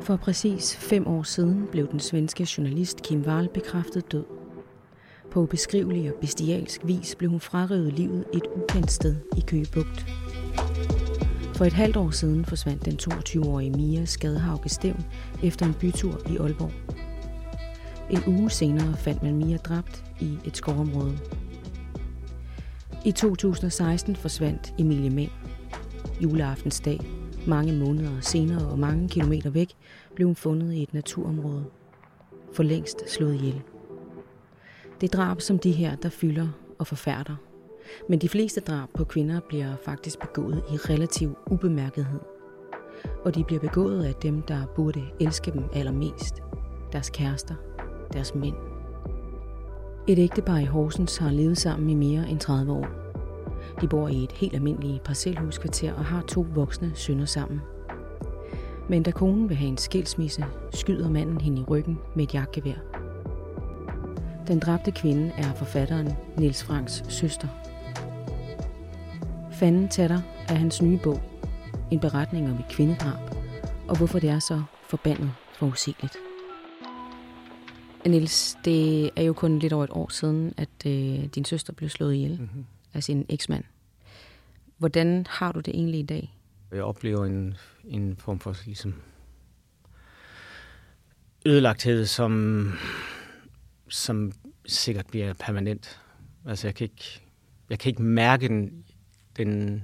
For præcis fem år siden blev den svenske journalist Kim Wall bekræftet død. På ubeskrivelig og bestialsk vis blev hun frarøvet livet et ukendt sted i Køge Bugt. For et halvt år siden forsvandt den 22-årige Mia Skadhauke Stævn efter en bytur i Aalborg. En uge senere fandt man Mia dræbt i et skovområde. I 2016 forsvandt Emilie Mænd. Juleaftensdag, mange måneder senere og mange kilometer væk, blev hun fundet i et naturområde. For længst slået ihjel. Det er drab som de her, der fylder og forfærder. Men de fleste drab på kvinder bliver faktisk begået i relativ ubemærkethed. Og de bliver begået af dem, der burde elske dem allermest. Deres kærester, deres mænd. Et ægtepar i Horsens har levet sammen i mere end 30 år. De bor i et helt almindeligt parcelhuskvarter og har to voksne sønner sammen. Men da konen vil have en skilsmisse, skyder manden hende i ryggen med et jagtgevær. Den dræbte kvinde er forfatteren Niels Franks søster. Fanden tatter er hans nye bog. En beretning om et kvindedrab, og hvorfor det er så forbandet forudsigeligt. Niels, det er jo kun lidt over et år siden, at øh, din søster blev slået ihjel mm-hmm. af sin eksmand. Hvordan har du det egentlig i dag? Jeg oplever en, en form for ligesom, ødelagthed, som, som sikkert bliver permanent. Altså jeg kan ikke, jeg kan ikke mærke den, den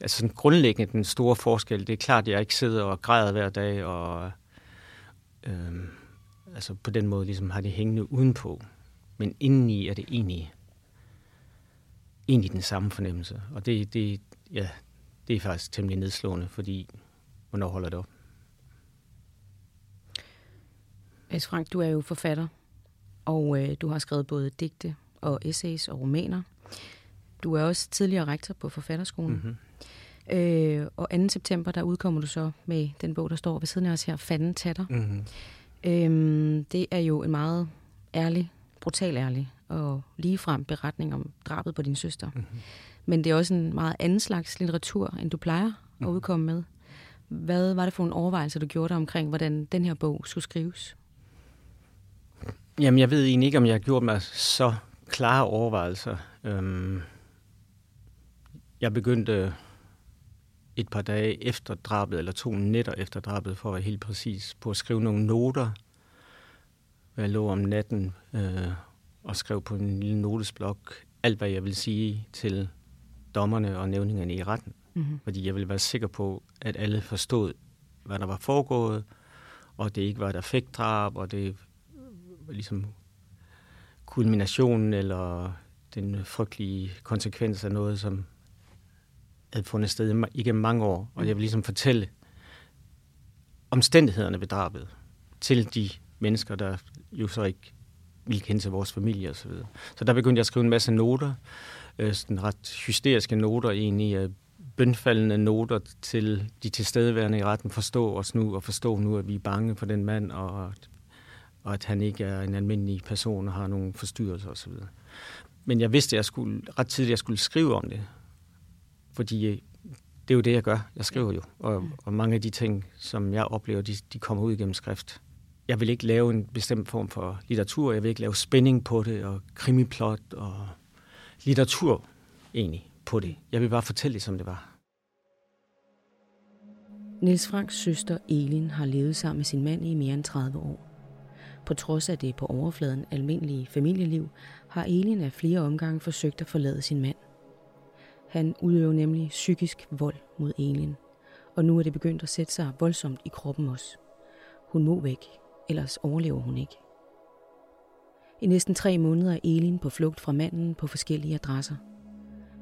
altså sådan grundlæggende den store forskel. Det er klart, at jeg ikke sidder og græder hver dag, og øh, altså på den måde ligesom har det hængende udenpå. Men indeni er det egentlig, egentlig den samme fornemmelse. Og det, det, ja, det er faktisk temmelig nedslående, fordi hvornår holder det op? Es Frank, du er jo forfatter, og øh, du har skrevet både digte og essays og romaner. Du er også tidligere rektor på Forfatterskolen. Mm-hmm. Øh, og 2. september, der udkommer du så med den bog, der står ved siden af os her, Fanden tatter. Mm-hmm. Øhm, det er jo en meget ærlig, brutal ærlig og ligefrem beretning om drabet på din søster. Mm-hmm. Men det er også en meget anden slags litteratur, end du plejer at mm-hmm. udkomme med. Hvad var det for en overvejelse, du gjorde dig omkring, hvordan den her bog skulle skrives? Jamen, jeg ved egentlig ikke, om jeg har gjort mig så klare overvejelser. Øhm, jeg begyndte et par dage efter drabet, eller to nætter efter drabet, for at være helt præcis, på at skrive nogle noter. Jeg lå om natten øh, og skrev på en lille notesblok alt, hvad jeg vil sige til dommerne og nævningerne i retten. Mm-hmm. Fordi jeg ville være sikker på, at alle forstod, hvad der var foregået, og det ikke var et affektdrab, og det var ligesom kulminationen eller den frygtelige konsekvens af noget, som havde fundet sted igennem mange år. Og jeg vil ligesom fortælle omstændighederne ved drabet til de mennesker, der jo så ikke ville kende til vores familie osv. Så, videre. så der begyndte jeg at skrive en masse noter, øh, sådan ret hysteriske noter egentlig, øh, bønfaldende noter til de tilstedeværende i retten, forstå os nu, og forstå nu, at vi er bange for den mand, og, og at han ikke er en almindelig person og har nogle forstyrrelser osv. Men jeg vidste, at jeg skulle, ret tidligt, at jeg skulle skrive om det, fordi øh, det er jo det, jeg gør. Jeg skriver jo, og, og mange af de ting, som jeg oplever, de, de kommer ud gennem skrift. Jeg vil ikke lave en bestemt form for litteratur. Jeg vil ikke lave spænding på det, og krimiplot, og litteratur egentlig på det. Jeg vil bare fortælle det, som det var. Niels Franks søster Elin har levet sammen med sin mand i mere end 30 år. På trods af det på overfladen almindelige familieliv, har Elin af flere omgange forsøgt at forlade sin mand. Han udøver nemlig psykisk vold mod Elin, og nu er det begyndt at sætte sig voldsomt i kroppen også. Hun må væk, ellers overlever hun ikke. I næsten tre måneder er Elin på flugt fra manden på forskellige adresser.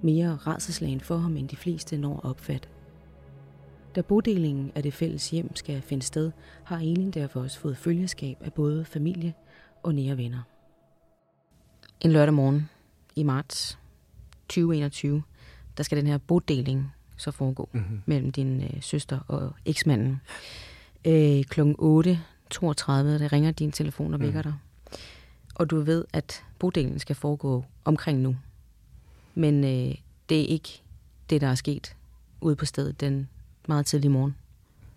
Mere redselslagen for ham end de fleste når opfat. Da bodelingen af det fælles hjem skal finde sted, har Elin derfor også fået følgeskab af både familie og nære venner. En lørdag morgen i marts 2021 der skal den her bodeling så foregå mm-hmm. mellem din øh, søster og eksmanden. Øh, klokken 8.32, der ringer din telefon og vækker mm. dig. Og du ved, at bodelingen skal foregå omkring nu. Men øh, det er ikke det, der er sket ude på stedet den meget tidlige morgen.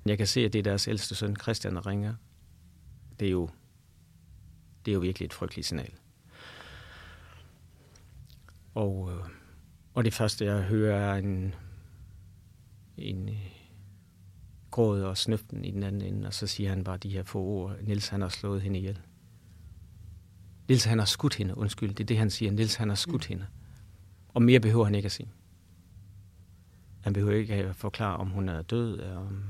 Jeg kan se, at det er deres ældste søn, Christian, der ringer. Det er jo, det er jo virkelig et frygteligt signal. Og, øh, og det første, jeg hører, er en, en gråd og snøften i den anden ende, og så siger han bare de her få ord. Nils han har slået hende ihjel. Nils han har skudt hende, undskyld, det er det, han siger. Nils han har skudt mm. hende. Og mere behøver han ikke at sige. Han behøver ikke at forklare, om hun er død, eller om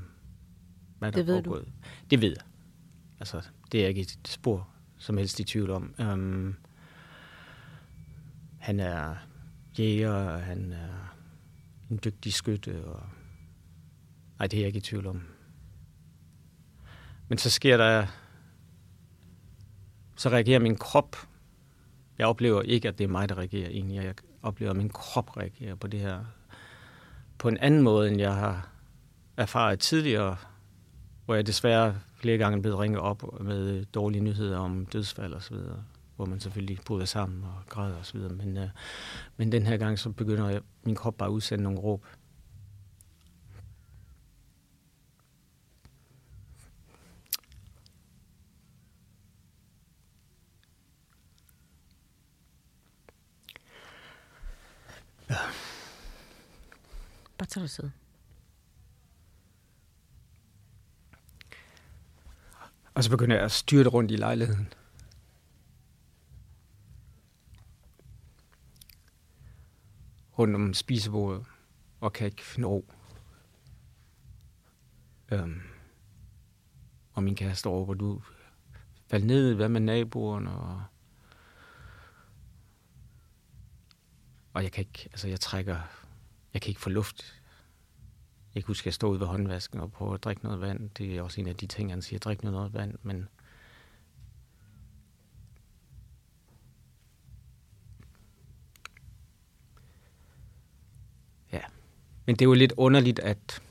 hvad der det ved er du. Det ved jeg. Altså, det er ikke et spor som helst i tvivl om. Um, han er jæger, han er en dygtig skytte, og nej, det er jeg ikke i tvivl om. Men så sker der, så reagerer min krop. Jeg oplever ikke, at det er mig, der reagerer egentlig. Jeg oplever, at min krop reagerer på det her på en anden måde, end jeg har erfaret tidligere, hvor jeg desværre flere gange er blevet ringet op med dårlige nyheder om dødsfald og så videre, hvor man selvfølgelig bryder sammen og græder og så videre. Men, øh, men den her gang, så begynder jeg, min krop bare at udsende nogle råb. Ja. Bare tag dig tid. Og så begynder jeg at styrte rundt i lejligheden. Rundt om spisebordet, og kan ikke finde ro. Øhm, og min kæreste over, hvor du faldt ned, hvad med naboerne, og, og jeg kan ikke, altså jeg trækker, jeg kan ikke få luft jeg kan huske, at jeg stod ude ved håndvasken og prøvede at drikke noget vand. Det er også en af de ting, han siger, drik noget vand, men Ja, men det er jo lidt underligt at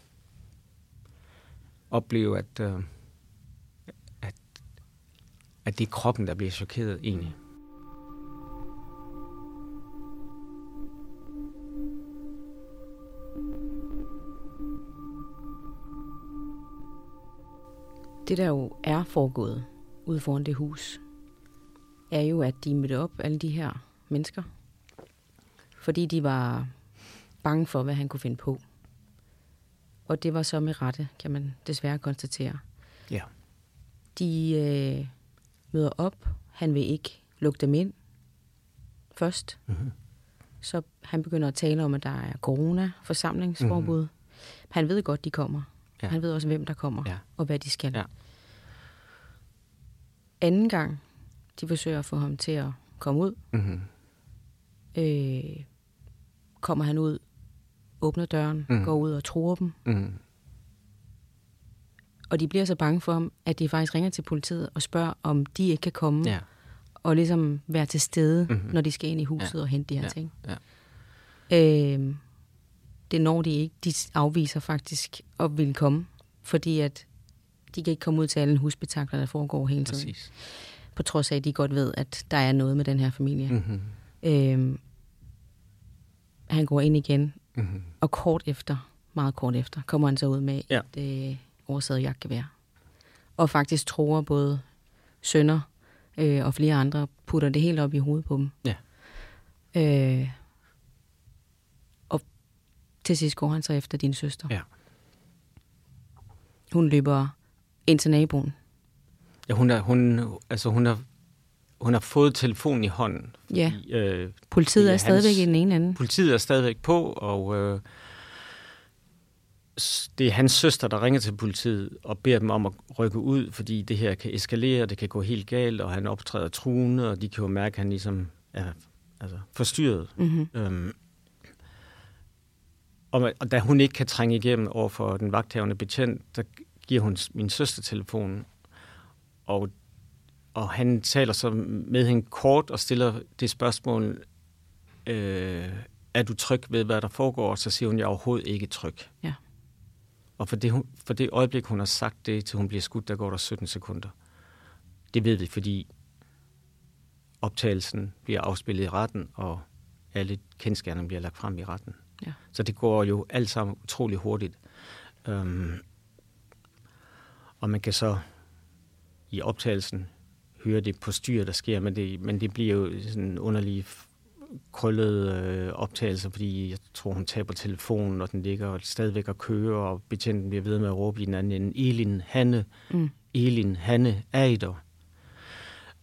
opleve, at, øh, at, at det er kroppen, der bliver chokeret egentlig. Det, der jo er foregået ude foran det hus, er jo, at de mødte op, alle de her mennesker, fordi de var bange for, hvad han kunne finde på. Og det var så med rette, kan man desværre konstatere. Ja. De øh, møder op. Han vil ikke lukke dem ind først. Mm-hmm. Så han begynder at tale om, at der er corona, forsamlingsforbud. Mm-hmm. Han ved godt, de kommer. Ja. Han ved også, hvem der kommer, ja. og hvad de skal. Ja. Anden gang, de forsøger at få ham til at komme ud, mm-hmm. øh, kommer han ud, åbner døren, mm. går ud og tror dem. Mm. Og de bliver så bange for ham, at de faktisk ringer til politiet og spørger, om de ikke kan komme ja. og ligesom være til stede, mm-hmm. når de skal ind i huset ja. og hente de her ja. ting. Ja. Øh, det når de ikke. De afviser faktisk at ville komme, fordi at de kan ikke komme ud til alle husbetakler, der foregår hele tiden. Præcis. På trods af, at de godt ved, at der er noget med den her familie. Mm-hmm. Øhm, han går ind igen, mm-hmm. og kort efter, meget kort efter, kommer han så ud med ja. et øh, oversaget jagtgevær. Og faktisk tror både sønner øh, og flere andre putter det helt op i hovedet på dem. Ja. Øh, til sidst går han så efter din søster. Ja. Hun løber ind til naboen. Ja, hun, er, hun, altså hun, har, hun har fået telefonen i hånden. Ja, fordi, øh, politiet er hans, stadigvæk i den ene ende. Politiet er stadigvæk på, og øh, det er hans søster, der ringer til politiet og beder dem om at rykke ud, fordi det her kan eskalere, det kan gå helt galt, og han optræder truende, og de kan jo mærke, at han ligesom er altså, forstyrret. Mm-hmm. Øhm, og, og da hun ikke kan trænge igennem over for den vagthavende betjent, der giver hun min søster telefonen, og, og han taler så med hende kort og stiller det spørgsmål, øh, er du tryg ved, hvad der foregår? Så siger hun, jeg er overhovedet ikke tryg. Ja. Og for det, for det øjeblik, hun har sagt det, til hun bliver skudt, der går der 17 sekunder. Det ved vi, fordi optagelsen bliver afspillet i retten, og alle kendskærne bliver lagt frem i retten. Ja. Så det går jo alt sammen utrolig hurtigt. Øhm, Og man kan så i optagelsen høre det på styr, der sker, men det, men det bliver jo sådan en underlig krøllet øh, optagelse, fordi jeg tror, hun taber telefonen, og den ligger stadigvæk og kører, og betjenten bliver ved med at råbe i den anden ende, Elin, Hanne, mm. Elin, Hanne, Eider.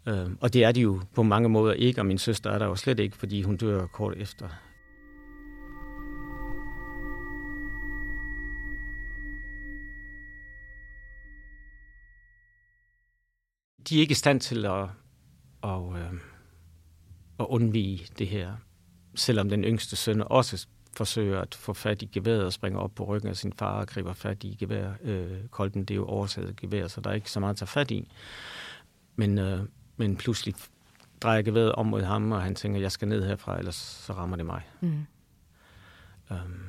Øh, og det er de jo på mange måder ikke, og min søster er der jo slet ikke, fordi hun dør kort efter. De er ikke i stand til at, at, øh, at undvige det her, selvom den yngste søn også forsøger at få fat i geværet og springer op på ryggen af sin far og griber fat i gevær. Øh, kolben, det er jo oversat gevær, så der er ikke så meget at tage fat i. Men, øh, men pludselig drejer geværet om mod ham, og han tænker, jeg skal ned herfra, ellers så rammer det mig. Mm. Um,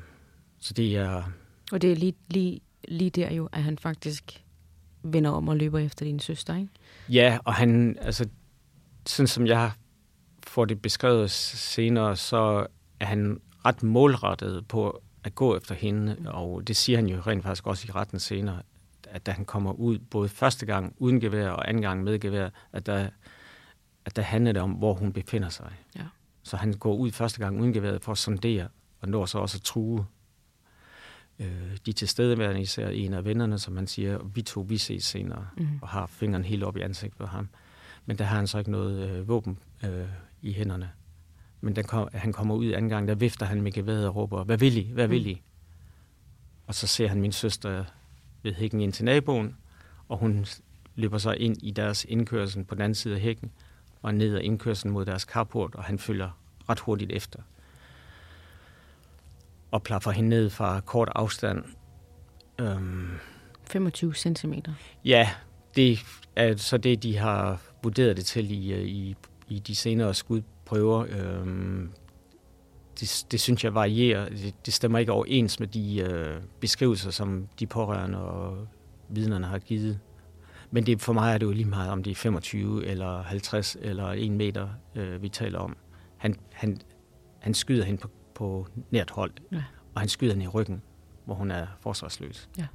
så det er... Og det er lige, lige, lige der jo, at han faktisk vender om og løber efter din søster, ikke? Ja, og han, altså, sådan som jeg får det beskrevet senere, så er han ret målrettet på at gå efter hende, og det siger han jo rent faktisk også i retten senere, at da han kommer ud, både første gang uden gevær og anden gang med gevær, at der, at der handler det om, hvor hun befinder sig. Ja. Så han går ud første gang uden gevær for at sondere, og når så også at true øh, de tilstedeværende, især en af vennerne, som han siger, vi to, vi ses senere, mm. og har fingeren helt op i ansigtet på ham. Men der har han så ikke noget øh, våben øh, i hænderne. Men den kom, han kommer ud anden gang, der vifter han med geværet og råber, hvad vil I? Hvad vil mm. I? Mm. Og så ser han min søster ved hækken ind til naboen, og hun løber så ind i deres indkørsel på den anden side af hækken, og ned ad indkørselen mod deres carport, og han følger ret hurtigt efter. Og plaffer hende ned fra kort afstand. Øhm, 25 cm? Ja, det er så det, de har vurderet det til i, i, i de senere skudprøver. Øhm, det, det synes jeg varierer. Det, det stemmer ikke overens med de øh, beskrivelser, som de pårørende og vidnerne har givet. Men det, for mig er det jo lige meget, om det er 25 eller 50 eller 1 meter, øh, vi taler om. Han, han, han skyder hende på, på nært hold, ja. og han skyder hende i ryggen, hvor hun er forsvarsløs. Ja.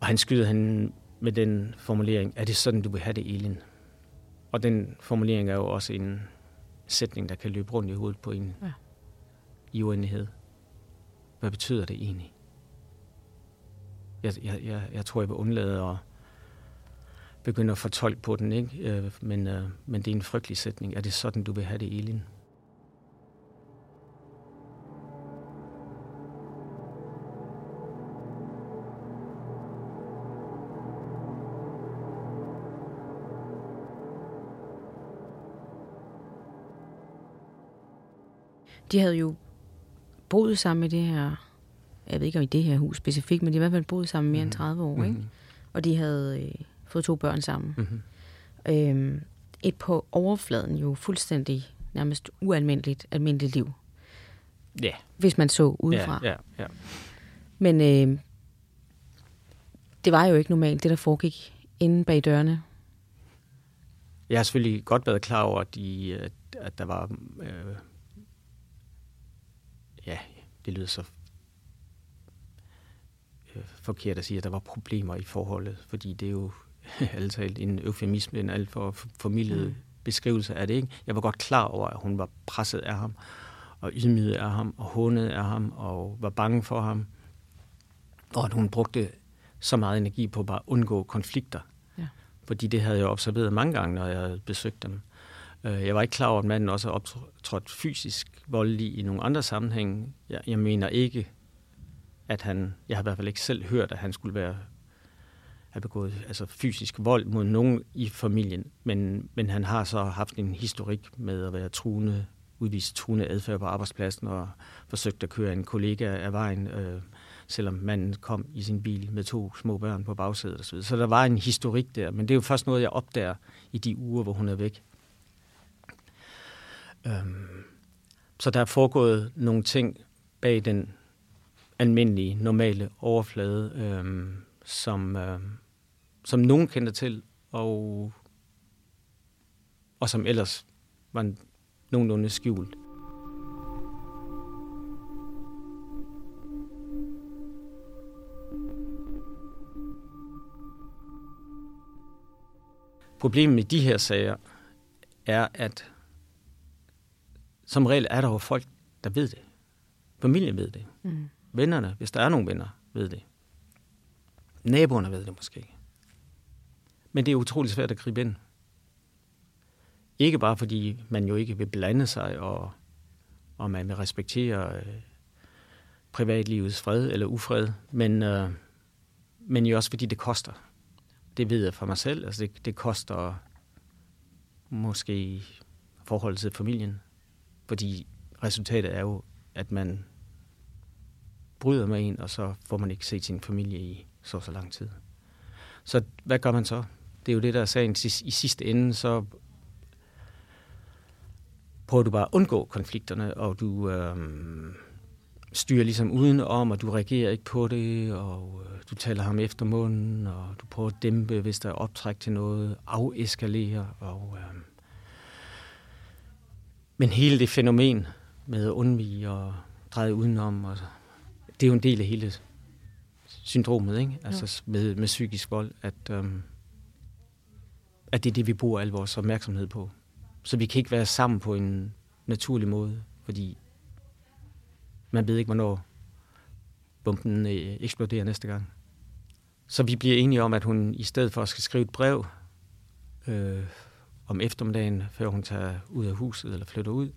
Og han skyder hende med den formulering, er det sådan, du vil have det, Elin? Og den formulering er jo også en sætning, der kan løbe rundt i hovedet på en ja. i uenighed. Hvad betyder det egentlig? Jeg, jeg, jeg, jeg tror, jeg vil undlade at begynde at fortolke på den, ikke? Øh, men, øh, men det er en frygtelig sætning. Er det sådan, du vil have det, Elin? De havde jo boet sammen i det her, jeg ved ikke om i det her hus specifikt, men de havde i hvert fald boet sammen mere mm-hmm. end 30 mhm. år, ikke? Mm-hmm. Og de havde øh, fået to børn sammen. Mm-hmm. Øhm, et på overfladen jo fuldstændig nærmest ualmindeligt almindeligt liv. Ja. Yeah. Hvis man så udefra. Ja, ja, ja. Men øh, det var jo ikke normalt, det der foregik inde bag dørene. Jeg har selvfølgelig godt været klar over, at, de, at, at der var øh, ja, det lyder så øh, forkert at sige, at der var problemer i forholdet, fordi det er jo alt talt en eufemisme, en alt for formidlet mm. beskrivelse af det. Ikke? Jeg var godt klar over, at hun var presset af ham, og ydmyget af ham, og hånet af ham, og var bange for ham, og at hun brugte så meget energi på bare at undgå konflikter. Ja. Fordi det havde jeg observeret mange gange, når jeg havde besøgt dem. Øh, jeg var ikke klar over, at manden også optrådt fysisk voldelig i nogle andre sammenhænge. Jeg, jeg mener ikke, at han... Jeg har i hvert fald ikke selv hørt, at han skulle være have begået altså fysisk vold mod nogen i familien, men, men han har så haft en historik med at være truende, udvist truende adfærd på arbejdspladsen og forsøgt at køre en kollega af vejen, øh, selvom manden kom i sin bil med to små børn på bagsædet osv. Så der var en historik der, men det er jo først noget, jeg opdager i de uger, hvor hun er væk. Øhm, så der er foregået nogle ting bag den almindelige, normale overflade, øhm, som, øhm, som nogen kender til, og, og som ellers var nogenlunde skjult. Problemet med de her sager er, at som regel er der jo folk, der ved det. Familien ved det. Mm. Vennerne, hvis der er nogle venner, ved det. Naboerne ved det måske. Men det er utrolig svært at gribe ind. Ikke bare fordi man jo ikke vil blande sig, og, og man vil respektere øh, privatlivets fred eller ufred, men, øh, men jo også fordi det koster. Det ved jeg fra mig selv. Altså det, det koster måske forholdet til familien. Fordi resultatet er jo, at man bryder med en, og så får man ikke set sin familie i så så lang tid. Så hvad gør man så? Det er jo det, der er sagen. I sidste ende, så prøver du bare at undgå konflikterne, og du øh, styrer ligesom udenom, og du reagerer ikke på det, og øh, du taler ham efter munden, og du prøver at dæmpe, hvis der er optræk til noget, afeskalere, og... Øh, men hele det fænomen med at undvige og dreje udenom, og, det er jo en del af hele syndromet, ikke? Altså med, med psykisk vold, at, øhm, at det er det, vi bruger al vores opmærksomhed på. Så vi kan ikke være sammen på en naturlig måde, fordi man ved ikke, hvornår bomben øh, eksploderer næste gang. Så vi bliver enige om, at hun i stedet for skal skrive et brev øh, om eftermiddagen, før hun tager ud af huset eller flytter ud,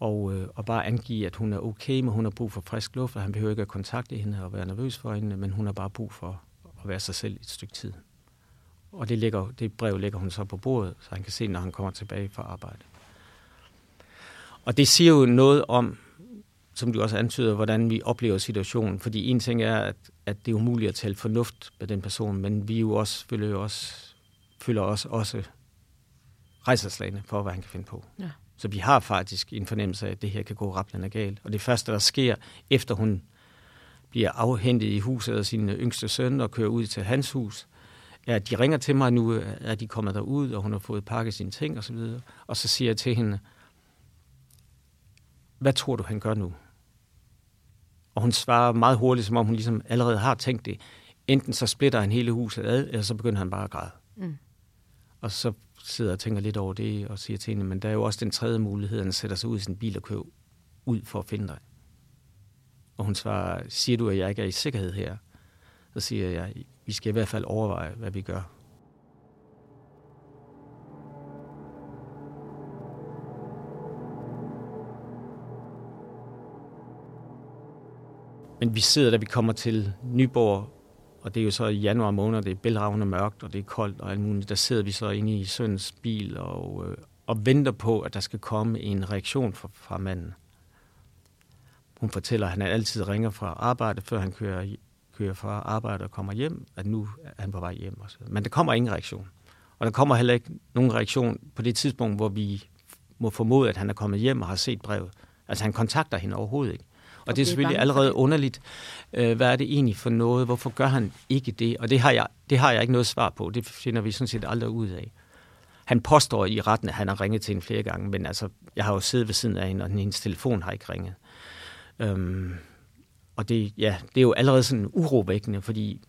og, øh, og bare angive, at hun er okay, men hun har brug for frisk luft, og han behøver ikke at kontakte hende og være nervøs for hende, men hun har bare brug for at være sig selv et stykke tid. Og det, ligger, det brev lægger hun så på bordet, så han kan se, når han kommer tilbage fra arbejde. Og det siger jo noget om, som du også antyder, hvordan vi oplever situationen. Fordi en ting er, at, at det er umuligt at tale fornuft med den person, men vi jo også føler jo også, føler os også rejserslagene for, hvad han kan finde på. Ja. Så vi har faktisk en fornemmelse af, at det her kan gå rappelende galt. Og det første, der sker, efter hun bliver afhentet i huset af sin yngste søn og kører ud til hans hus, er, at de ringer til mig nu, at de kommer derud, og hun har fået pakket sine ting osv. Og, og så siger jeg til hende, hvad tror du, han gør nu? Og hun svarer meget hurtigt, som om hun ligesom allerede har tænkt det. Enten så splitter han hele huset ad, eller så begynder han bare at græde. Mm. Og så sidder og tænker lidt over det og siger til hende, men der er jo også den tredje mulighed, at han sætter sig ud i sin bil og kører ud for at finde dig. Og hun svarer, siger du, at jeg ikke er i sikkerhed her? Så siger jeg, vi skal i hvert fald overveje, hvad vi gør. Men vi sidder, da vi kommer til Nyborg og det er jo så i januar måned, det er bælragende mørkt, og det er koldt og alt muligt. Der sidder vi så inde i søndens bil og, øh, og venter på, at der skal komme en reaktion fra, fra manden. Hun fortæller, at han altid ringer fra arbejde, før han kører, kører fra arbejde og kommer hjem, at nu er han på vej hjem. Også. Men der kommer ingen reaktion. Og der kommer heller ikke nogen reaktion på det tidspunkt, hvor vi må formode, at han er kommet hjem og har set brevet. Altså han kontakter hende overhovedet ikke. Og det er selvfølgelig allerede underligt. Øh, hvad er det egentlig for noget? Hvorfor gør han ikke det? Og det har, jeg, det har jeg ikke noget svar på. Det finder vi sådan set aldrig ud af. Han påstår i retten, at han har ringet til hende flere gange, men altså, jeg har jo siddet ved siden af hende, og hendes telefon har ikke ringet. Øhm, og det, ja, det er jo allerede sådan urovækkende, fordi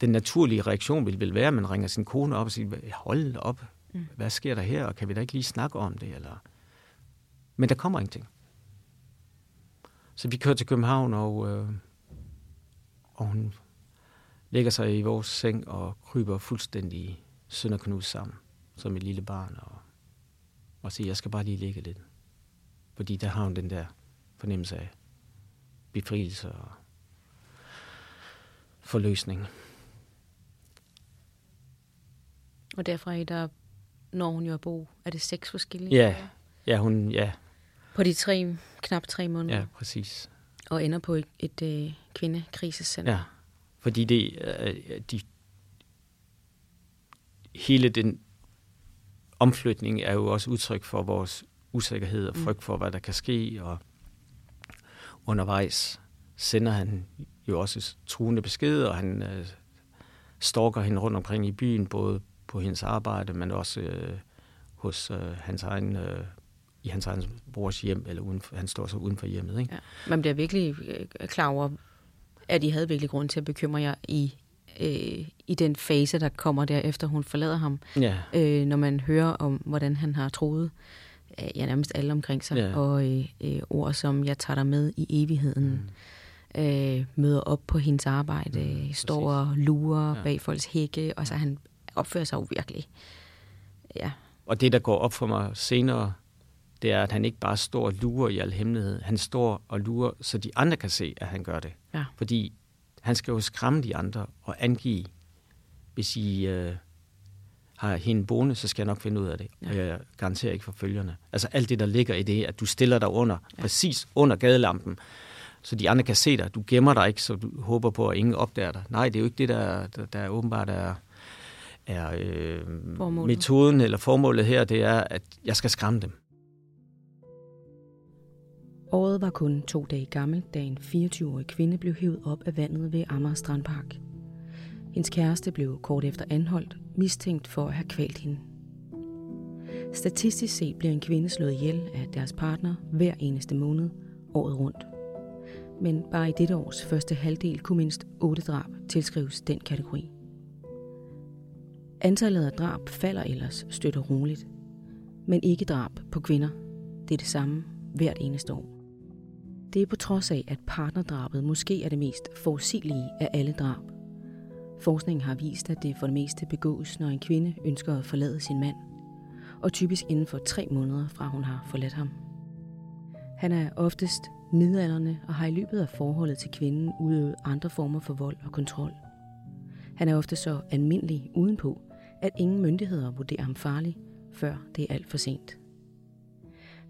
den naturlige reaktion vil vel være, at man ringer sin kone op og siger, hold op, mm. hvad sker der her, og kan vi da ikke lige snakke om det? Eller... Men der kommer ingenting. Så vi kører til København, og, øh, og hun lægger sig i vores seng og kryber fuldstændig sønderknus sammen, som et lille barn, og, og siger, jeg skal bare lige ligge lidt. Fordi der har hun den der fornemmelse af befrielse og forløsning. Og derfra i der når hun jo at bo, er det seks forskellige? Ja, ja, hun, ja, på de tre, knap tre måneder. Ja, præcis. Og ender på et, et, øh, kvindekrisecenter. Ja, fordi det, øh, de, hele den omflytning er jo også udtryk for vores usikkerhed og mm. frygt for, hvad der kan ske, og undervejs sender han jo også truende beskeder, og han øh, stalker hende rundt omkring i byen, både på hendes arbejde, men også øh, hos øh, hans egen øh, i hans egen brors hjem, eller uden for, han står så uden for hjemmet. Ikke? Ja. Man bliver virkelig øh, klar over, at I havde virkelig grund til at bekymre jer i øh, i den fase, der kommer der efter hun forlader ham. Ja. Øh, når man hører om, hvordan han har troet øh, ja, nærmest alle omkring sig. Ja. Og øh, øh, ord som, jeg tager dig med i evigheden. Mm. Øh, møder op på hendes arbejde, mm, står og lurer ja. bag folks hække, og så han opfører sig jo virkelig. Ja. Og det, der går op for mig senere, det er, at han ikke bare står og lurer i al hemmelighed. Han står og lurer, så de andre kan se, at han gør det. Ja. Fordi han skal jo skræmme de andre og angive, hvis I øh, har hende boende, så skal jeg nok finde ud af det. Ja. Og jeg garanterer ikke for følgerne. Altså alt det, der ligger i det, at du stiller dig under, ja. præcis under gadelampen, så de andre kan se dig. Du gemmer dig ikke, så du håber på, at ingen opdager dig. Nej, det er jo ikke det, der, der, der åbenbart er, er øh, metoden eller formålet her. Det er, at jeg skal skræmme dem. Året var kun to dage gammel, da en 24-årig kvinde blev hævet op af vandet ved Amager Strandpark. Hendes kæreste blev kort efter anholdt, mistænkt for at have kvalt hende. Statistisk set bliver en kvinde slået ihjel af deres partner hver eneste måned, året rundt. Men bare i dette års første halvdel kunne mindst otte drab tilskrives den kategori. Antallet af drab falder ellers støt og roligt, men ikke drab på kvinder. Det er det samme hvert eneste år. Det er på trods af, at partnerdrabet måske er det mest forudsigelige af alle drab. Forskningen har vist, at det for det meste begås, når en kvinde ønsker at forlade sin mand, og typisk inden for tre måneder fra hun har forladt ham. Han er oftest midalderne og har i løbet af forholdet til kvinden udøvet andre former for vold og kontrol. Han er ofte så almindelig udenpå, at ingen myndigheder vurderer ham farlig, før det er alt for sent.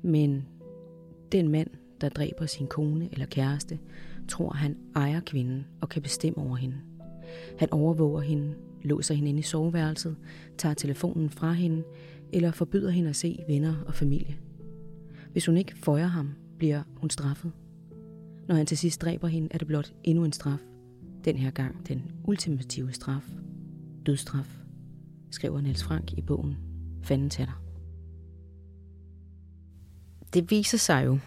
Men den mand, der dræber sin kone eller kæreste, tror han ejer kvinden og kan bestemme over hende. Han overvåger hende, låser hende ind i soveværelset, tager telefonen fra hende eller forbyder hende at se venner og familie. Hvis hun ikke føjer ham, bliver hun straffet. Når han til sidst dræber hende, er det blot endnu en straf. Den her gang den ultimative straf. Dødstraf, skriver Niels Frank i bogen Fanden tager Det viser sig jo,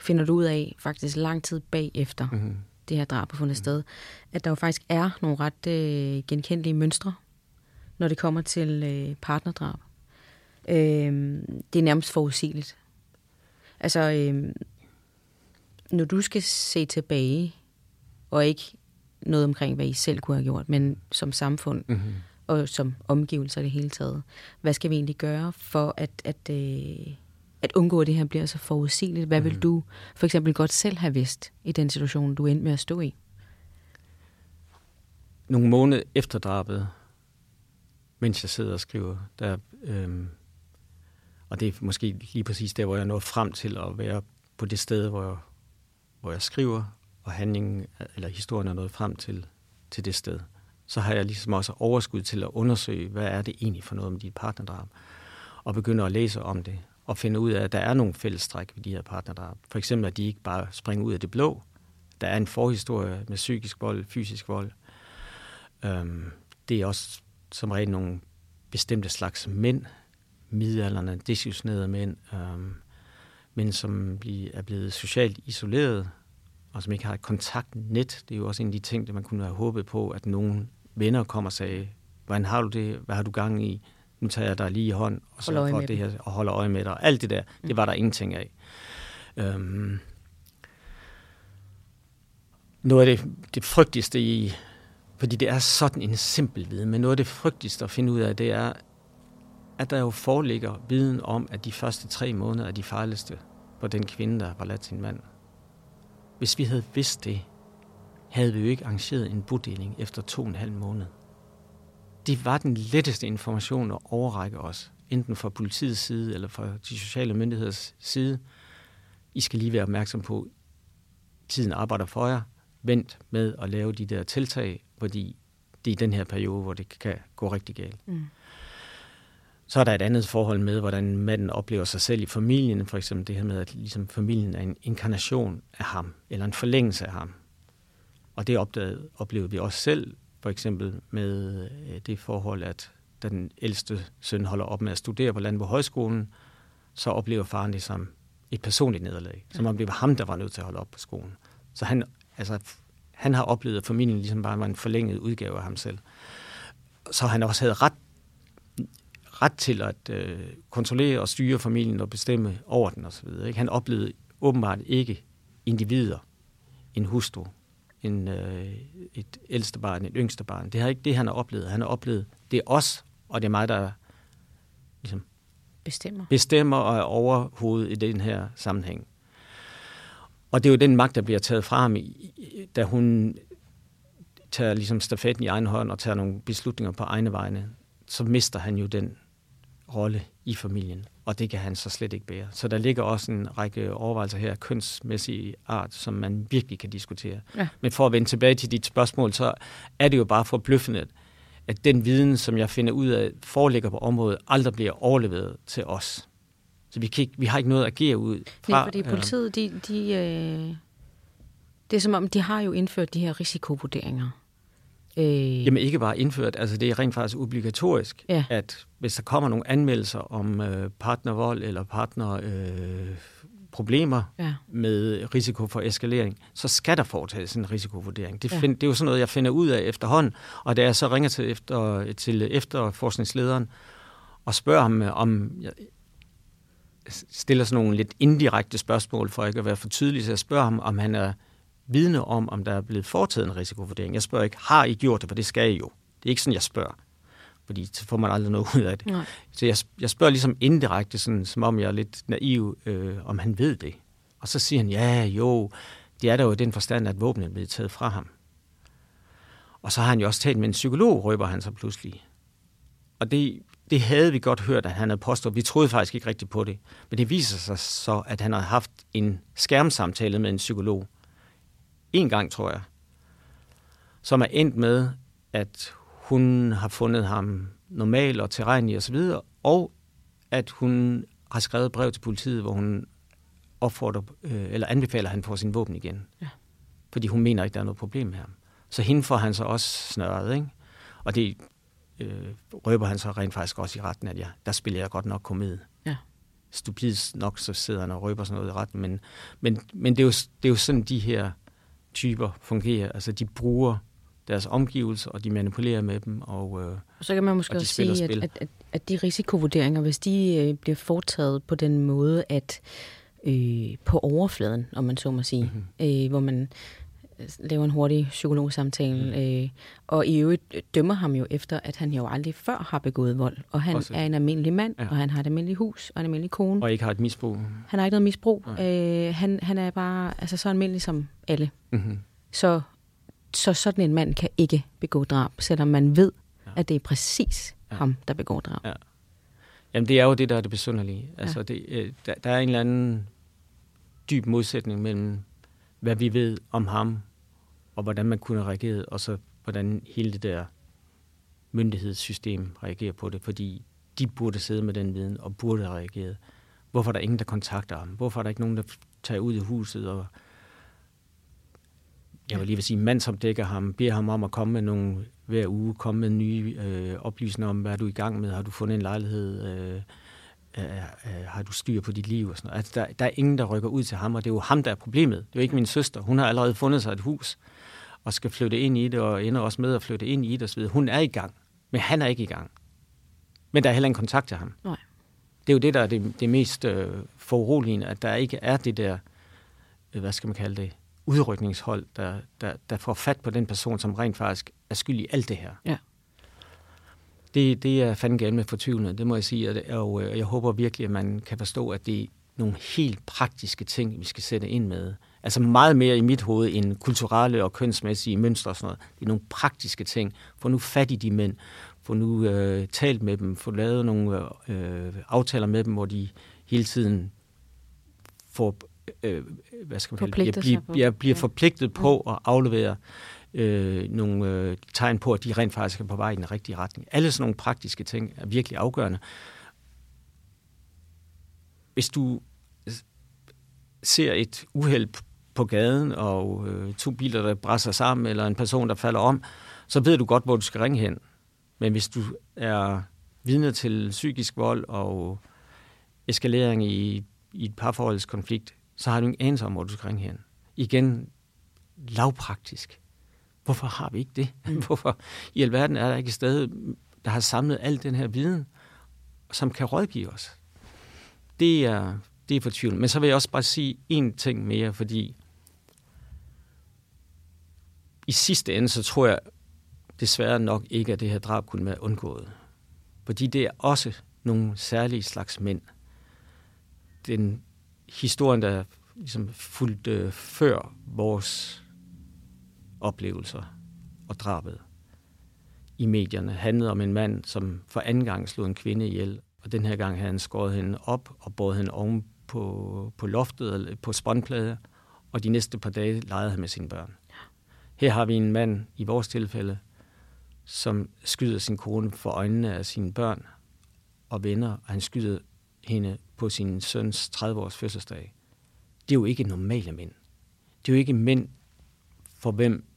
finder du ud af faktisk lang tid bagefter mm-hmm. det her drab har fundet mm-hmm. sted, at der jo faktisk er nogle ret øh, genkendelige mønstre, når det kommer til øh, partnerdrab. Øh, det er nærmest forudsigeligt. Altså, øh, når du skal se tilbage, og ikke noget omkring, hvad I selv kunne have gjort, men som samfund mm-hmm. og som omgivelser det hele taget, hvad skal vi egentlig gøre for at, at øh, at undgå, at det her bliver så forudsigeligt? Hvad vil mhm. du for eksempel godt selv have vidst i den situation, du endte med at stå i? Nogle måneder efter drabet, mens jeg sidder og skriver, der, øhm, og det er måske lige præcis der, hvor jeg nåede frem til at være på det sted, hvor jeg, hvor jeg skriver, og handlingen, eller historien er nået frem til, til det sted. Så har jeg ligesom også overskud til at undersøge, hvad er det egentlig for noget med dit partnerdrab, og begynder at læse om det, og finde ud af, at der er nogle fællestræk ved de her partnerdrab. For eksempel, at de ikke bare springer ud af det blå. Der er en forhistorie med psykisk vold, fysisk vold. Øhm, det er også som regel nogle bestemte slags mænd, midalderne, desillusionerede mænd, øhm, men som er blevet socialt isoleret, og som ikke har et kontaktnet. Det er jo også en af de ting, der man kunne have håbet på, at nogle venner kommer og sagde, hvordan har du det, hvad har du gang i, nu tager jeg dig lige i hånd og, så for det her, og holder øje med dig. Alt det der, mm. det var der ingenting af. Øhm, noget af det, det frygtigste i, fordi det er sådan en simpel viden, men noget af det frygtigste at finde ud af, det er, at der jo foreligger viden om, at de første tre måneder er de farligste for den kvinde, der var ladt sin mand. Hvis vi havde vidst det, havde vi jo ikke arrangeret en bodeling efter to og en halv måned det var den letteste information at overrække os, enten fra politiets side eller fra de sociale myndigheders side. I skal lige være opmærksom på, tiden arbejder for jer. Vent med at lave de der tiltag, fordi det er den her periode, hvor det kan gå rigtig galt. Mm. Så er der et andet forhold med, hvordan manden oplever sig selv i familien. For eksempel det her med, at ligesom familien er en inkarnation af ham, eller en forlængelse af ham. Og det opdagede, oplevede vi også selv for eksempel med øh, det forhold, at da den ældste søn holder op med at studere på Landbrug Højskolen, så oplever faren det som et personligt nederlag. Som om det var ham, der var nødt til at holde op på skolen. Så han, altså, han har oplevet, at familien ligesom bare var en forlænget udgave af ham selv. Så han også havde ret, ret til at øh, kontrollere og styre familien og bestemme over den osv. Ikke? Han oplevede åbenbart ikke individer, en hustru, en, øh, et ældste barn, et yngste barn. Det er ikke det, han har oplevet. Han har oplevet, det er os, og det er mig, der ligesom, bestemmer. bestemmer og er overhovedet i den her sammenhæng. Og det er jo den magt, der bliver taget fra ham, da hun tager ligesom stafetten i egen hånd og tager nogle beslutninger på egne vegne, så mister han jo den rolle i familien, og det kan han så slet ikke bære. Så der ligger også en række overvejelser her, kønsmæssige art, som man virkelig kan diskutere. Ja. Men for at vende tilbage til dit spørgsmål, så er det jo bare forbløffende, at den viden, som jeg finder ud af, foreligger på området, aldrig bliver overleveret til os. Så vi, kan ikke, vi har ikke noget at agere ud fra. Nej, fordi politiet, de, de, øh, det er som om, de har jo indført de her risikovurderinger. Øh... Jamen ikke bare indført, altså det er rent faktisk obligatorisk, ja. at hvis der kommer nogle anmeldelser om øh, partnervold eller partnerproblemer øh, ja. med risiko for eskalering, så skal der foretages en risikovurdering. Det, find, ja. det er jo sådan noget, jeg finder ud af efterhånden, og da jeg så ringer til, efter, til efterforskningslederen og spørger ham, om jeg stiller sådan nogle lidt indirekte spørgsmål, for ikke at være for tydelig, så jeg spørger ham, om han er vidne om, om der er blevet foretaget en risikovurdering. Jeg spørger ikke, har I gjort det, for det skal I jo. Det er ikke sådan, jeg spørger, fordi så får man aldrig noget ud af det. Nej. Så jeg, jeg spørger ligesom indirekte, sådan, som om jeg er lidt naiv, øh, om han ved det. Og så siger han, ja, jo, det er der jo i den forstand, at våbnet er blevet taget fra ham. Og så har han jo også talt med en psykolog, røber han så pludselig. Og det, det havde vi godt hørt, at han havde påstået. Vi troede faktisk ikke rigtigt på det. Men det viser sig så, at han havde haft en skærmsamtale med en psykolog, en gang, tror jeg, som er endt med, at hun har fundet ham normal og tilregnelig osv., og, og at hun har skrevet brev til politiet, hvor hun opfordrer, øh, eller anbefaler, at han får sin våben igen. Ja. Fordi hun mener ikke, der er noget problem med ham. Så hende får han så også snørret, ikke? Og det øh, røber han så rent faktisk også i retten, at ja, der spiller jeg godt nok komedie. Ja. Stupid nok, så sidder han og røber sådan noget i retten, men, men, men det, er jo, det er jo sådan, de her typer fungerer. Altså de bruger deres omgivelser, og de manipulerer med dem. Og, øh, så kan man måske også sige, at, at, at, at de risikovurderinger, hvis de øh, bliver foretaget på den måde, at øh, på overfladen, om man så må sige, mm-hmm. øh, hvor man laver en hurtig psykologsamtale, mm. øh, og i øvrigt dømmer ham jo efter, at han jo aldrig før har begået vold, og han Også. er en almindelig mand, ja. og han har et almindeligt hus, og en almindelig kone. Og ikke har et misbrug. Han har ikke noget misbrug. Øh, han, han er bare altså, så almindelig som alle. Mm-hmm. Så, så sådan en mand kan ikke begå drab, selvom man ved, ja. at det er præcis ja. ham, der begår drab. Ja. Jamen, det er jo det, der er det besynderlige. Altså, ja. det, øh, der, der er en eller anden dyb modsætning mellem, hvad vi ved om ham, og hvordan man kunne reagere, og så hvordan hele det der myndighedssystem reagerer på det, fordi de burde sidde med den viden og burde have reageret. Hvorfor er der ingen, der kontakter ham? Hvorfor er der ikke nogen, der tager ud i huset og jeg vil lige vil sige, mand som dækker ham, beder ham om at komme med nogle hver uge, komme med nye øh, oplysninger om, hvad er du i gang med, har du fundet en lejlighed, øh, øh, øh, har du styr på dit liv og sådan noget. Altså, der, der er ingen, der rykker ud til ham, og det er jo ham, der er problemet. Det er jo ikke min søster. Hun har allerede fundet sig et hus og skal flytte ind i det, og ender også med at flytte ind i det osv. Hun er i gang, men han er ikke i gang. Men der er heller ingen kontakt til ham. Nej. Det er jo det, der er det, det mest øh, foruroligende, at der ikke er det der, øh, hvad skal man kalde det, udrykningshold, der, der, der får fat på den person, som rent faktisk er skyld i alt det her. Ja. Det, det er fandme galt med fortvivlende, det må jeg sige, og, og øh, jeg håber virkelig, at man kan forstå, at det er nogle helt praktiske ting, vi skal sætte ind med. Altså meget mere i mit hoved end kulturelle og kønsmæssige mønstre og sådan noget. Det er nogle praktiske ting. Få nu fat i de mænd. Få nu øh, talt med dem. Få lavet nogle øh, aftaler med dem, hvor de hele tiden får, øh, hvad skal man det, bliver, bliver, bliver forpligtet på at aflevere øh, nogle øh, tegn på, at de rent faktisk er på vej i den rigtige retning. Alle sådan nogle praktiske ting er virkelig afgørende. Hvis du ser et uheld på gaden, og øh, to biler, der brænder sammen, eller en person, der falder om, så ved du godt, hvor du skal ringe hen. Men hvis du er vidne til psykisk vold og eskalering i, i et parforholdskonflikt, så har du ingen anelse om, hvor du skal ringe hen. Igen, lavpraktisk. Hvorfor har vi ikke det? Mm. Hvorfor i alverden er der ikke et sted, der har samlet al den her viden, som kan rådgive os? Det er, det er tvivl. Men så vil jeg også bare sige en ting mere, fordi i sidste ende, så tror jeg desværre nok ikke, at det her drab kunne være undgået. Fordi det er også nogle særlige slags mænd. Den historien, der ligesom fulgte før vores oplevelser og drabet i medierne, handlede om en mand, som for anden gang slog en kvinde ihjel. Og den her gang havde han skåret hende op og båret hende oven på, på loftet eller på spåndplade, og de næste par dage legede han med sine børn. Her har vi en mand, i vores tilfælde, som skyder sin kone for øjnene af sine børn og venner, og han skyder hende på sin søns 30-års fødselsdag. Det er jo ikke normale mænd. Det er jo ikke mænd, for hvem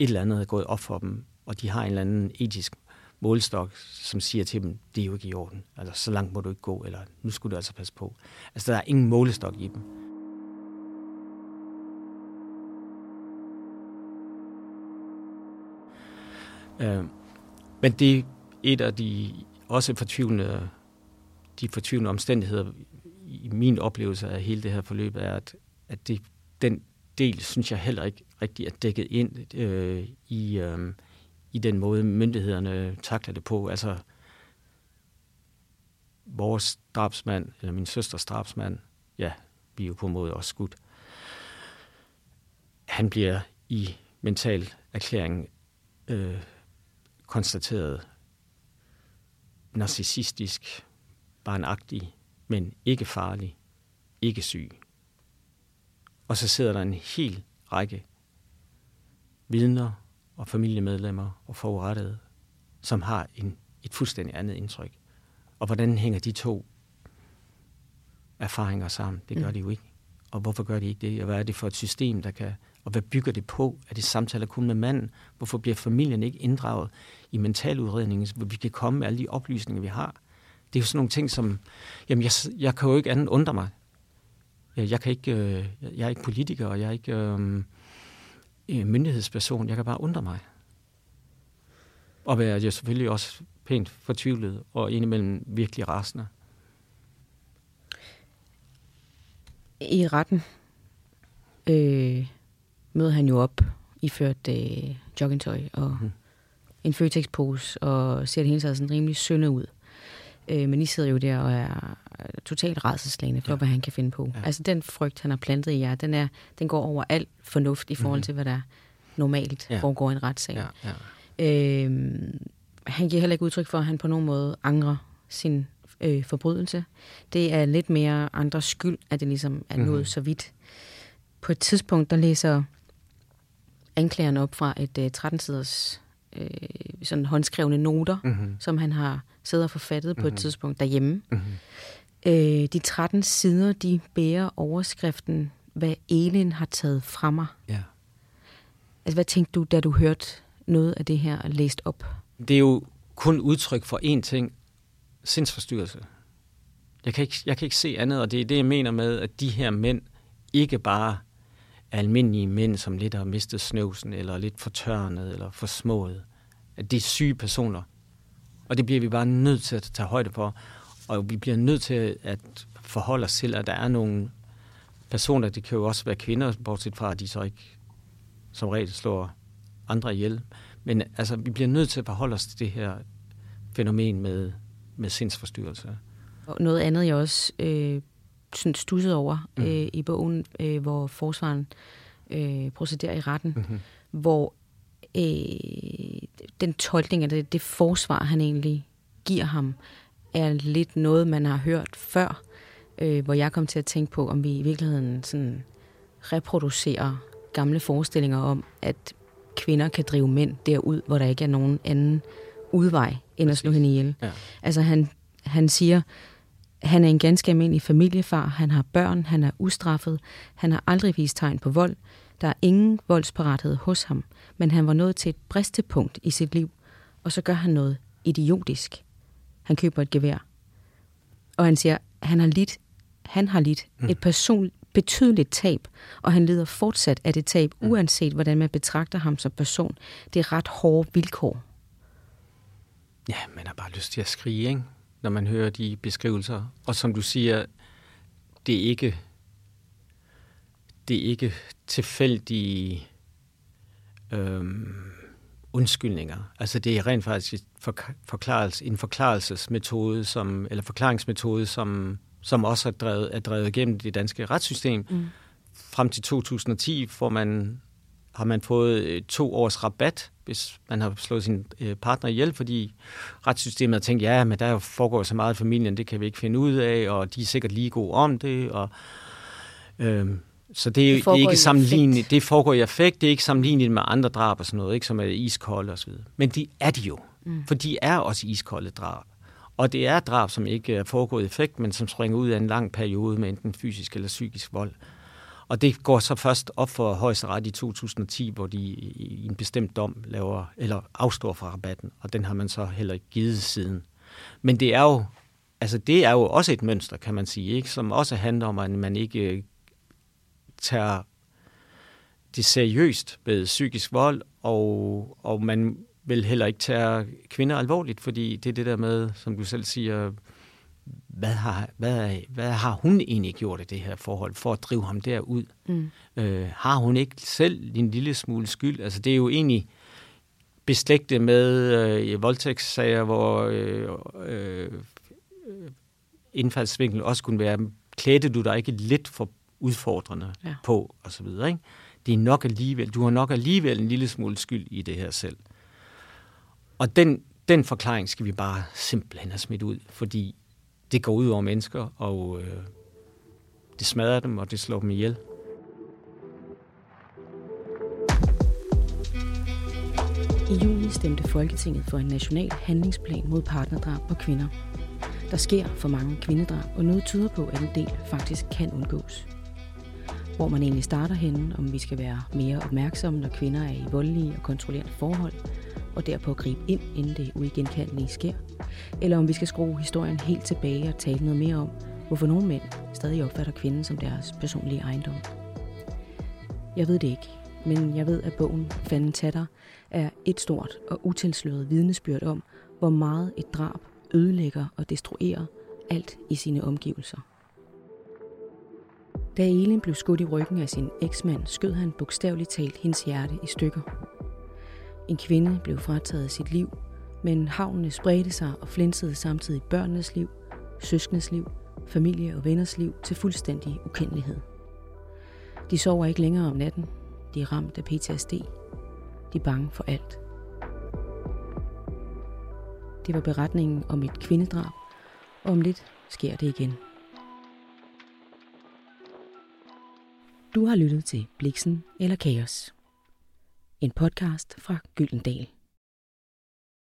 et eller andet er gået op for dem, og de har en eller anden etisk målstok, som siger til dem, det er jo ikke i orden. Altså, så langt må du ikke gå, eller nu skulle du altså passe på. Altså, der er ingen målestok i dem. Øh, men det er et af de også fortvivlende, de fortvivlende omstændigheder i min oplevelse af hele det her forløb, er, at, at det, den del, synes jeg heller ikke rigtig er dækket ind øh, i, øh, i den måde, myndighederne takler det på. Altså, vores drabsmand, eller min søsters drabsmand, ja, vi er jo på en måde også skudt. Han bliver i mental erklæring øh, konstateret narcissistisk, barnagtig, men ikke farlig, ikke syg. Og så sidder der en hel række vidner og familiemedlemmer og forurettede, som har en, et fuldstændig andet indtryk. Og hvordan hænger de to erfaringer sammen? Det gør mm. de jo ikke. Og hvorfor gør de ikke det? Og hvad er det for et system, der kan... Og hvad bygger det på? Er det samtaler kun med manden? Hvorfor bliver familien ikke inddraget i mentaludredningen, hvor vi kan komme med alle de oplysninger, vi har? Det er jo sådan nogle ting, som... Jamen, jeg, jeg kan jo ikke andet undre mig. Jeg, jeg, kan ikke, øh, jeg er ikke politiker, og jeg er ikke øh, myndighedsperson. Jeg kan bare undre mig. Og være jeg selvfølgelig også pænt fortvivlet, og indimellem virkelig rasende. I retten øh, møder han jo op iført øh, joggingtøj og mm. en Føtex-pose, og ser det hele taget sådan rimelig synde ud. Øh, men I sidder jo der og er totalt rædselslagende for, ja. hvad han kan finde på. Ja. Altså den frygt, han har plantet i jer, den, er, den går over alt fornuft i forhold mm. til, hvad der normalt ja. foregår i en retssag. Ja. Ja. Øh, han giver heller ikke udtryk for, at han på nogen måde angrer sin øh, forbrydelse. Det er lidt mere andres skyld, at det ligesom er nået mm. så vidt. På et tidspunkt, der læser anklageren op fra et øh, 13-siders øh, sådan håndskrevne noter, mm-hmm. som han har siddet og forfattet mm-hmm. på et mhm. tidspunkt derhjemme. Mm-hmm. Øh, de 13 sider, de bærer overskriften, hvad Elin har taget fra mig. Ja. Altså, hvad tænkte du, da du hørte noget af det her læst op? Det er jo kun udtryk for én ting, sindsforstyrrelse. Jeg kan, ikke, jeg kan ikke se andet, og det er det, jeg mener med, at de her mænd ikke bare er almindelige mænd, som lidt har mistet snøvsen, eller lidt for tørnet, eller for smået. At det er syge personer. Og det bliver vi bare nødt til at tage højde for. Og vi bliver nødt til at forholde os til, at der er nogle personer, det kan jo også være kvinder, bortset fra, at de så ikke som regel slår andre ihjel. Men altså, vi bliver nødt til at forholde os til det her fænomen med, med sindsforstyrrelse. Og noget andet, jeg også øh, sådan stusset over mm. øh, i bogen, øh, hvor forsvaren øh, procederer i retten, mm-hmm. hvor øh, den tolkning af det, det forsvar, han egentlig giver ham, er lidt noget, man har hørt før, øh, hvor jeg kom til at tænke på, om vi i virkeligheden sådan reproducerer gamle forestillinger om, at kvinder kan drive mænd derud, hvor der ikke er nogen anden udvej end at slå hende ihjel. Ja. Altså han, han siger, han er en ganske almindelig familiefar, han har børn, han er ustraffet, han har aldrig vist tegn på vold, der er ingen voldsparathed hos ham, men han var nået til et bristepunkt i sit liv, og så gør han noget idiotisk. Han køber et gevær. Og han siger, han har lidt, han har lidt mm. et person, betydeligt tab, og han lider fortsat af det tab, mm. uanset hvordan man betragter ham som person. Det er ret hårde vilkår. Ja, man har bare lyst til at skrige, ikke? når man hører de beskrivelser. Og som du siger, det er ikke, det er ikke tilfældige øhm, undskyldninger. Altså det er rent faktisk forklarelse, en forklarelsesmetode, som, eller forklaringsmetode, som, som også er drevet, er drevet igennem det danske retssystem. Mm. Frem til 2010 får man, har man fået øh, to års rabat, hvis man har slået sin øh, partner ihjel, fordi retssystemet har tænkt, ja, men der foregår så meget i familien, det kan vi ikke finde ud af, og de er sikkert lige gode om det, og øhm, så det, det, det er ikke sammenlignet. Det foregår i effekt. Det er ikke sammenlignet med andre drab og sådan noget, ikke, som er iskolde osv. Men de er de jo. Mm. For de er også iskolde drab. Og det er drab, som ikke er foregået i effekt, men som springer ud af en lang periode med enten fysisk eller psykisk vold. Og det går så først op for højesteret i 2010, hvor de i en bestemt dom laver, eller afstår fra rabatten, og den har man så heller ikke givet siden. Men det er jo, altså det er jo også et mønster, kan man sige, ikke? som også handler om, at man ikke tager det seriøst med psykisk vold, og, og man vil heller ikke tage kvinder alvorligt, fordi det er det der med, som du selv siger, hvad har, hvad, hvad har hun egentlig gjort i det her forhold for at drive ham derud? Mm. Øh, har hun ikke selv en lille smule skyld? Altså det er jo egentlig beslægtet med øh, voldtægtssager, hvor øh, øh, indfaldsvinklen også kunne være, klædte du dig ikke lidt for udfordrende ja. på, og så videre. Ikke? Det er nok alligevel, du har nok alligevel en lille smule skyld i det her selv. Og den, den forklaring skal vi bare simpelthen have smidt ud, fordi det går ud over mennesker, og øh, det smadrer dem, og det slår dem ihjel. I juni stemte Folketinget for en national handlingsplan mod partnerdrab på kvinder. Der sker for mange kvindedrab, og noget tyder på, at en del faktisk kan undgås hvor man egentlig starter henne, om vi skal være mere opmærksomme, når kvinder er i voldelige og kontrollerende forhold, og derpå gribe ind, inden det uigenkaldelige sker, eller om vi skal skrue historien helt tilbage og tale noget mere om, hvorfor nogle mænd stadig opfatter kvinden som deres personlige ejendom. Jeg ved det ikke, men jeg ved, at bogen Fanden Tatter er et stort og utilsløret vidnesbyrd om, hvor meget et drab ødelægger og destruerer alt i sine omgivelser. Da Elin blev skudt i ryggen af sin eksmand, skød han bogstaveligt talt hendes hjerte i stykker. En kvinde blev frataget sit liv, men havnene spredte sig og flinsede samtidig børnenes liv, søskendes liv, familie og venners liv til fuldstændig ukendelighed. De sover ikke længere om natten. De er ramt af PTSD. De er bange for alt. Det var beretningen om et kvindedrab, og om lidt sker det igen. Du har lyttet til Bliksen eller Kaos. En podcast fra Gyldendal.